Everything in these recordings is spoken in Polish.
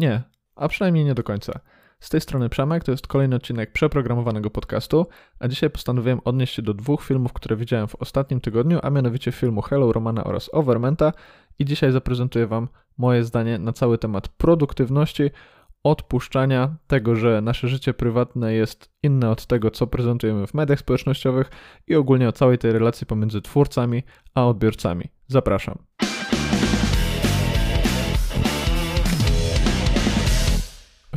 Nie, a przynajmniej nie do końca. Z tej strony Przemek, to jest kolejny odcinek przeprogramowanego podcastu, a dzisiaj postanowiłem odnieść się do dwóch filmów, które widziałem w ostatnim tygodniu, a mianowicie filmu Hello Romana oraz Overmenta i dzisiaj zaprezentuję Wam moje zdanie na cały temat produktywności, odpuszczania, tego, że nasze życie prywatne jest inne od tego, co prezentujemy w mediach społecznościowych i ogólnie o całej tej relacji pomiędzy twórcami a odbiorcami. Zapraszam.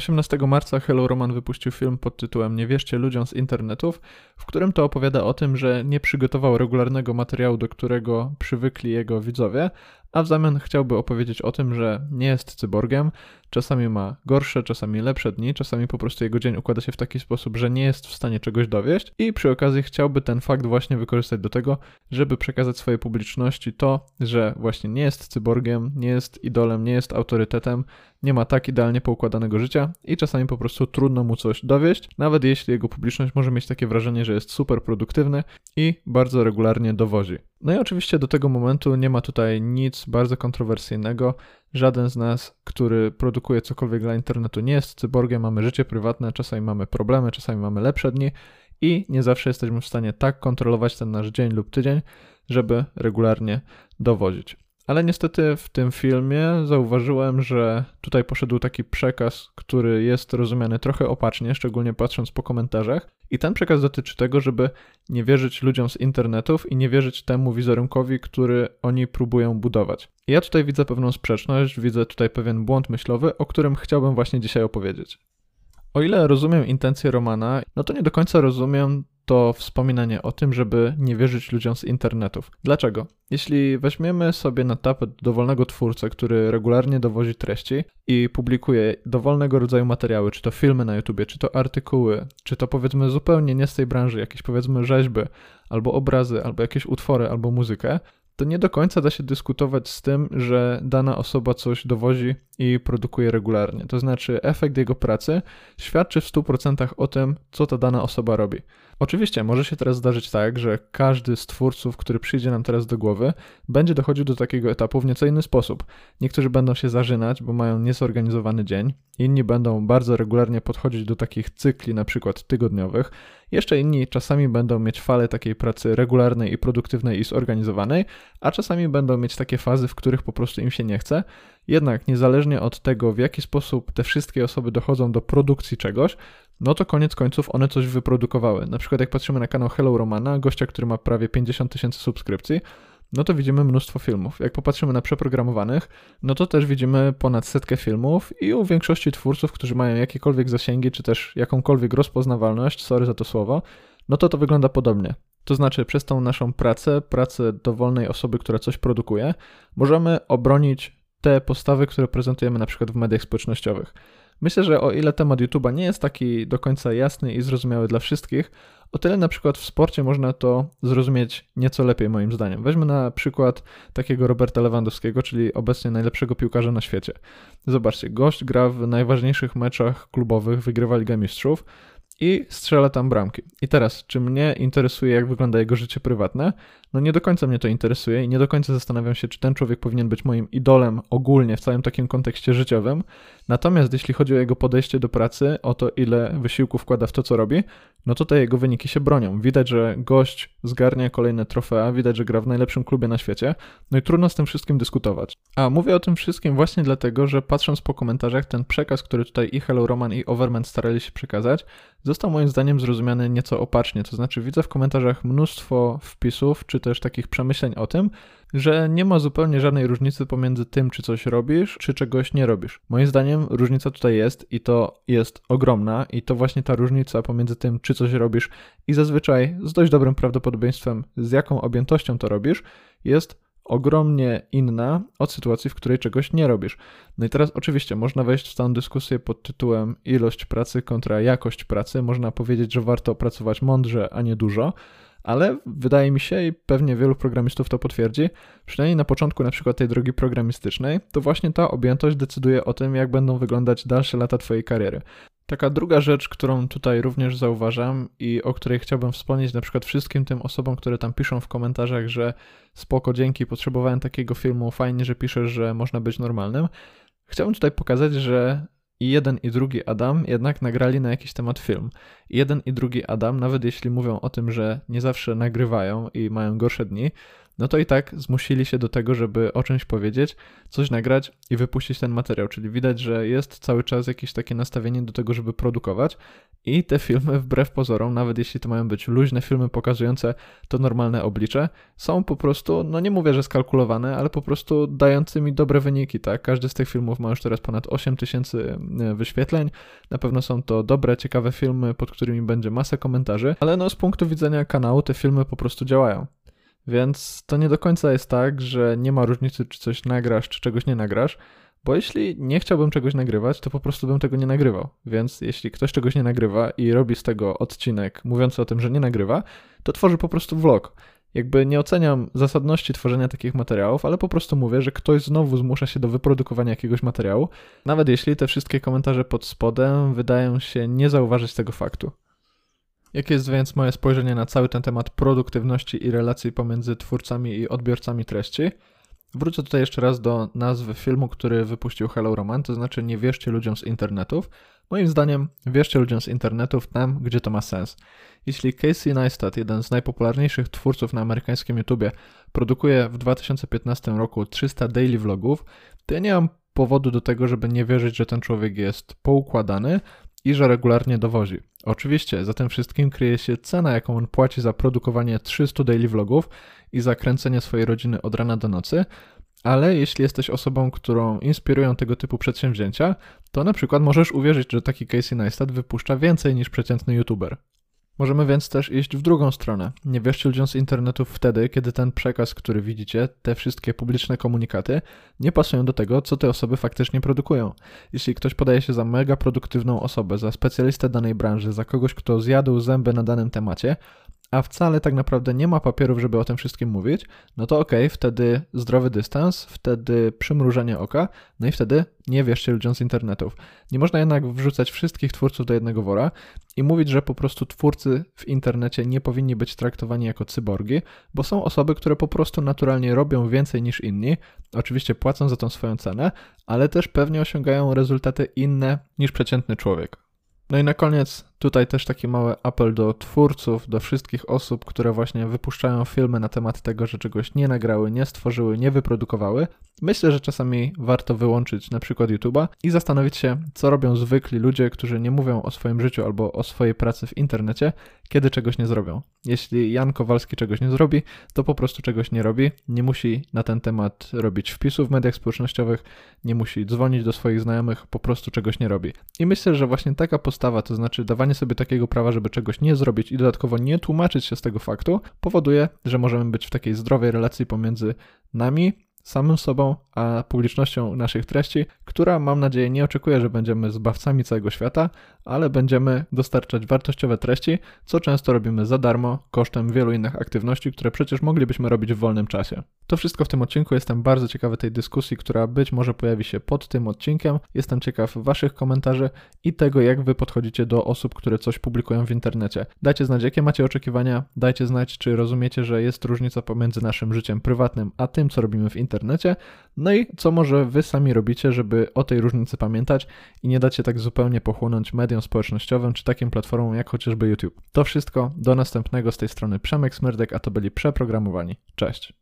18 marca Hello Roman wypuścił film pod tytułem Nie wierzcie ludziom z internetów, w którym to opowiada o tym, że nie przygotował regularnego materiału, do którego przywykli jego widzowie, a w zamian chciałby opowiedzieć o tym, że nie jest cyborgiem, czasami ma gorsze, czasami lepsze dni, czasami po prostu jego dzień układa się w taki sposób, że nie jest w stanie czegoś dowieść i przy okazji chciałby ten fakt właśnie wykorzystać do tego, żeby przekazać swojej publiczności to, że właśnie nie jest cyborgiem, nie jest idolem, nie jest autorytetem, nie ma tak idealnie poukładanego życia i czasami po prostu trudno mu coś dowieść, nawet jeśli jego publiczność może mieć takie wrażenie, że jest super produktywny i bardzo regularnie dowozi. No i oczywiście do tego momentu nie ma tutaj nic bardzo kontrowersyjnego. Żaden z nas, który produkuje cokolwiek dla internetu, nie jest cyborgiem, mamy życie prywatne, czasami mamy problemy, czasami mamy lepsze dni i nie zawsze jesteśmy w stanie tak kontrolować ten nasz dzień lub tydzień, żeby regularnie dowodzić. Ale niestety w tym filmie zauważyłem, że tutaj poszedł taki przekaz, który jest rozumiany trochę opacznie, szczególnie patrząc po komentarzach. I ten przekaz dotyczy tego, żeby nie wierzyć ludziom z internetów i nie wierzyć temu wizerunkowi, który oni próbują budować. I ja tutaj widzę pewną sprzeczność, widzę tutaj pewien błąd myślowy, o którym chciałbym właśnie dzisiaj opowiedzieć. O ile rozumiem intencje Romana, no to nie do końca rozumiem to wspominanie o tym, żeby nie wierzyć ludziom z internetów. Dlaczego? Jeśli weźmiemy sobie na tapet dowolnego twórcę, który regularnie dowozi treści i publikuje dowolnego rodzaju materiały, czy to filmy na YouTubie, czy to artykuły, czy to powiedzmy zupełnie nie z tej branży, jakieś powiedzmy rzeźby, albo obrazy, albo jakieś utwory, albo muzykę, to nie do końca da się dyskutować z tym, że dana osoba coś dowozi i produkuje regularnie. To znaczy, efekt jego pracy świadczy w 100% o tym, co ta dana osoba robi. Oczywiście może się teraz zdarzyć tak, że każdy z twórców, który przyjdzie nam teraz do głowy, będzie dochodził do takiego etapu w nieco inny sposób. Niektórzy będą się zażynać, bo mają niezorganizowany dzień, inni będą bardzo regularnie podchodzić do takich cykli, na przykład tygodniowych, jeszcze inni czasami będą mieć fale takiej pracy regularnej i produktywnej i zorganizowanej, a czasami będą mieć takie fazy, w których po prostu im się nie chce. Jednak niezależnie od tego, w jaki sposób te wszystkie osoby dochodzą do produkcji czegoś, no to koniec końców one coś wyprodukowały. Na przykład jak patrzymy na kanał Hello Romana, gościa, który ma prawie 50 tysięcy subskrypcji, no to widzimy mnóstwo filmów. Jak popatrzymy na przeprogramowanych, no to też widzimy ponad setkę filmów i u większości twórców, którzy mają jakiekolwiek zasięgi, czy też jakąkolwiek rozpoznawalność, sorry za to słowo, no to to wygląda podobnie. To znaczy, przez tą naszą pracę, pracę dowolnej osoby, która coś produkuje, możemy obronić te postawy, które prezentujemy na przykład w mediach społecznościowych. Myślę, że o ile temat YouTube'a nie jest taki do końca jasny i zrozumiały dla wszystkich, o tyle na przykład w sporcie można to zrozumieć nieco lepiej moim zdaniem. Weźmy na przykład takiego Roberta Lewandowskiego, czyli obecnie najlepszego piłkarza na świecie. Zobaczcie, gość gra w najważniejszych meczach klubowych, wygrywa Ligę Mistrzów, i strzela tam bramki. I teraz, czy mnie interesuje, jak wygląda jego życie prywatne? No nie do końca mnie to interesuje i nie do końca zastanawiam się, czy ten człowiek powinien być moim idolem ogólnie w całym takim kontekście życiowym. Natomiast jeśli chodzi o jego podejście do pracy, o to, ile wysiłku wkłada w to, co robi, no te jego wyniki się bronią. Widać, że gość zgarnia kolejne trofea, widać, że gra w najlepszym klubie na świecie, no i trudno z tym wszystkim dyskutować. A mówię o tym wszystkim właśnie dlatego, że patrząc po komentarzach, ten przekaz, który tutaj i Hello Roman i Overman starali się przekazać, został moim zdaniem zrozumiany nieco opacznie. To znaczy, widzę w komentarzach mnóstwo wpisów, czy też takich przemyśleń o tym, że nie ma zupełnie żadnej różnicy pomiędzy tym, czy coś robisz, czy czegoś nie robisz. Moim zdaniem różnica tutaj jest i to jest ogromna, i to właśnie ta różnica pomiędzy tym, czy coś robisz i zazwyczaj z dość dobrym prawdopodobieństwem, z jaką objętością to robisz, jest ogromnie inna od sytuacji, w której czegoś nie robisz. No i teraz oczywiście można wejść w tę dyskusję pod tytułem ilość pracy kontra jakość pracy. Można powiedzieć, że warto pracować mądrze, a nie dużo, ale wydaje mi się i pewnie wielu programistów to potwierdzi, przynajmniej na początku na przykład tej drogi programistycznej, to właśnie ta objętość decyduje o tym, jak będą wyglądać dalsze lata Twojej kariery. Taka druga rzecz, którą tutaj również zauważam i o której chciałbym wspomnieć na przykład wszystkim tym osobom, które tam piszą w komentarzach, że spoko, dzięki, potrzebowałem takiego filmu, fajnie, że piszesz, że można być normalnym. Chciałbym tutaj pokazać, że i jeden i drugi Adam jednak nagrali na jakiś temat film. I jeden i drugi Adam, nawet jeśli mówią o tym, że nie zawsze nagrywają i mają gorsze dni, no to i tak zmusili się do tego, żeby o czymś powiedzieć, coś nagrać i wypuścić ten materiał. Czyli widać, że jest cały czas jakieś takie nastawienie do tego, żeby produkować i te filmy, wbrew pozorom, nawet jeśli to mają być luźne filmy pokazujące to normalne oblicze, są po prostu, no nie mówię, że skalkulowane, ale po prostu dającymi dobre wyniki, tak? Każdy z tych filmów ma już teraz ponad 8 tysięcy e, wyświetleń. Na pewno są to dobre, ciekawe filmy, pod którymi będzie masa komentarzy, ale no z punktu widzenia kanału te filmy po prostu działają. Więc to nie do końca jest tak, że nie ma różnicy, czy coś nagrasz, czy czegoś nie nagrasz, bo jeśli nie chciałbym czegoś nagrywać, to po prostu bym tego nie nagrywał. Więc jeśli ktoś czegoś nie nagrywa i robi z tego odcinek mówiący o tym, że nie nagrywa, to tworzy po prostu vlog. Jakby nie oceniam zasadności tworzenia takich materiałów, ale po prostu mówię, że ktoś znowu zmusza się do wyprodukowania jakiegoś materiału, nawet jeśli te wszystkie komentarze pod spodem wydają się nie zauważyć tego faktu. Jakie jest więc moje spojrzenie na cały ten temat produktywności i relacji pomiędzy twórcami i odbiorcami treści? Wrócę tutaj jeszcze raz do nazwy filmu, który wypuścił Hello Roman, to znaczy nie wierzcie ludziom z internetów. Moim zdaniem wierzcie ludziom z internetów tam, gdzie to ma sens. Jeśli Casey Neistat, jeden z najpopularniejszych twórców na amerykańskim YouTubie, produkuje w 2015 roku 300 daily vlogów, to ja nie mam powodu do tego, żeby nie wierzyć, że ten człowiek jest poukładany, i że regularnie dowozi. Oczywiście za tym wszystkim kryje się cena, jaką on płaci za produkowanie 300 daily vlogów i za kręcenie swojej rodziny od rana do nocy, ale jeśli jesteś osobą, którą inspirują tego typu przedsięwzięcia, to na przykład możesz uwierzyć, że taki Casey Neistat wypuszcza więcej niż przeciętny youtuber. Możemy więc też iść w drugą stronę. Nie wierzcie ludziom z internetu wtedy, kiedy ten przekaz, który widzicie, te wszystkie publiczne komunikaty, nie pasują do tego, co te osoby faktycznie produkują. Jeśli ktoś podaje się za mega produktywną osobę, za specjalistę danej branży, za kogoś, kto zjadł zęby na danym temacie, a wcale tak naprawdę nie ma papierów, żeby o tym wszystkim mówić, no to okej, okay, wtedy zdrowy dystans, wtedy przymrużenie oka, no i wtedy nie wierzcie ludziom z internetów. Nie można jednak wrzucać wszystkich twórców do jednego wora i mówić, że po prostu twórcy w internecie nie powinni być traktowani jako cyborgi, bo są osoby, które po prostu naturalnie robią więcej niż inni, oczywiście płacą za tą swoją cenę, ale też pewnie osiągają rezultaty inne niż przeciętny człowiek. No i na koniec tutaj też taki mały apel do twórców, do wszystkich osób, które właśnie wypuszczają filmy na temat tego, że czegoś nie nagrały, nie stworzyły, nie wyprodukowały. Myślę, że czasami warto wyłączyć na przykład YouTube'a i zastanowić się, co robią zwykli ludzie, którzy nie mówią o swoim życiu albo o swojej pracy w internecie, kiedy czegoś nie zrobią. Jeśli Jan Kowalski czegoś nie zrobi, to po prostu czegoś nie robi. Nie musi na ten temat robić wpisów w mediach społecznościowych, nie musi dzwonić do swoich znajomych, po prostu czegoś nie robi. I myślę, że właśnie taka postawa, to znaczy dawanie sobie takiego prawa, żeby czegoś nie zrobić i dodatkowo nie tłumaczyć się z tego faktu, powoduje, że możemy być w takiej zdrowej relacji pomiędzy nami, samym sobą, a publicznością naszych treści, która mam nadzieję nie oczekuje, że będziemy zbawcami całego świata, ale będziemy dostarczać wartościowe treści, co często robimy za darmo, kosztem wielu innych aktywności, które przecież moglibyśmy robić w wolnym czasie. To wszystko w tym odcinku. Jestem bardzo ciekawy tej dyskusji, która być może pojawi się pod tym odcinkiem. Jestem ciekaw Waszych komentarzy i tego, jak Wy podchodzicie do osób, które coś publikują w internecie. Dajcie znać, jakie macie oczekiwania, dajcie znać, czy rozumiecie, że jest różnica pomiędzy naszym życiem prywatnym a tym, co robimy w internecie. No i co może Wy sami robicie, żeby o tej różnicy pamiętać i nie dać się tak zupełnie pochłonąć mediom społecznościowym czy takim platformom jak chociażby YouTube. To wszystko. Do następnego z tej strony Przemek Smyrdek, a to byli przeprogramowani. Cześć.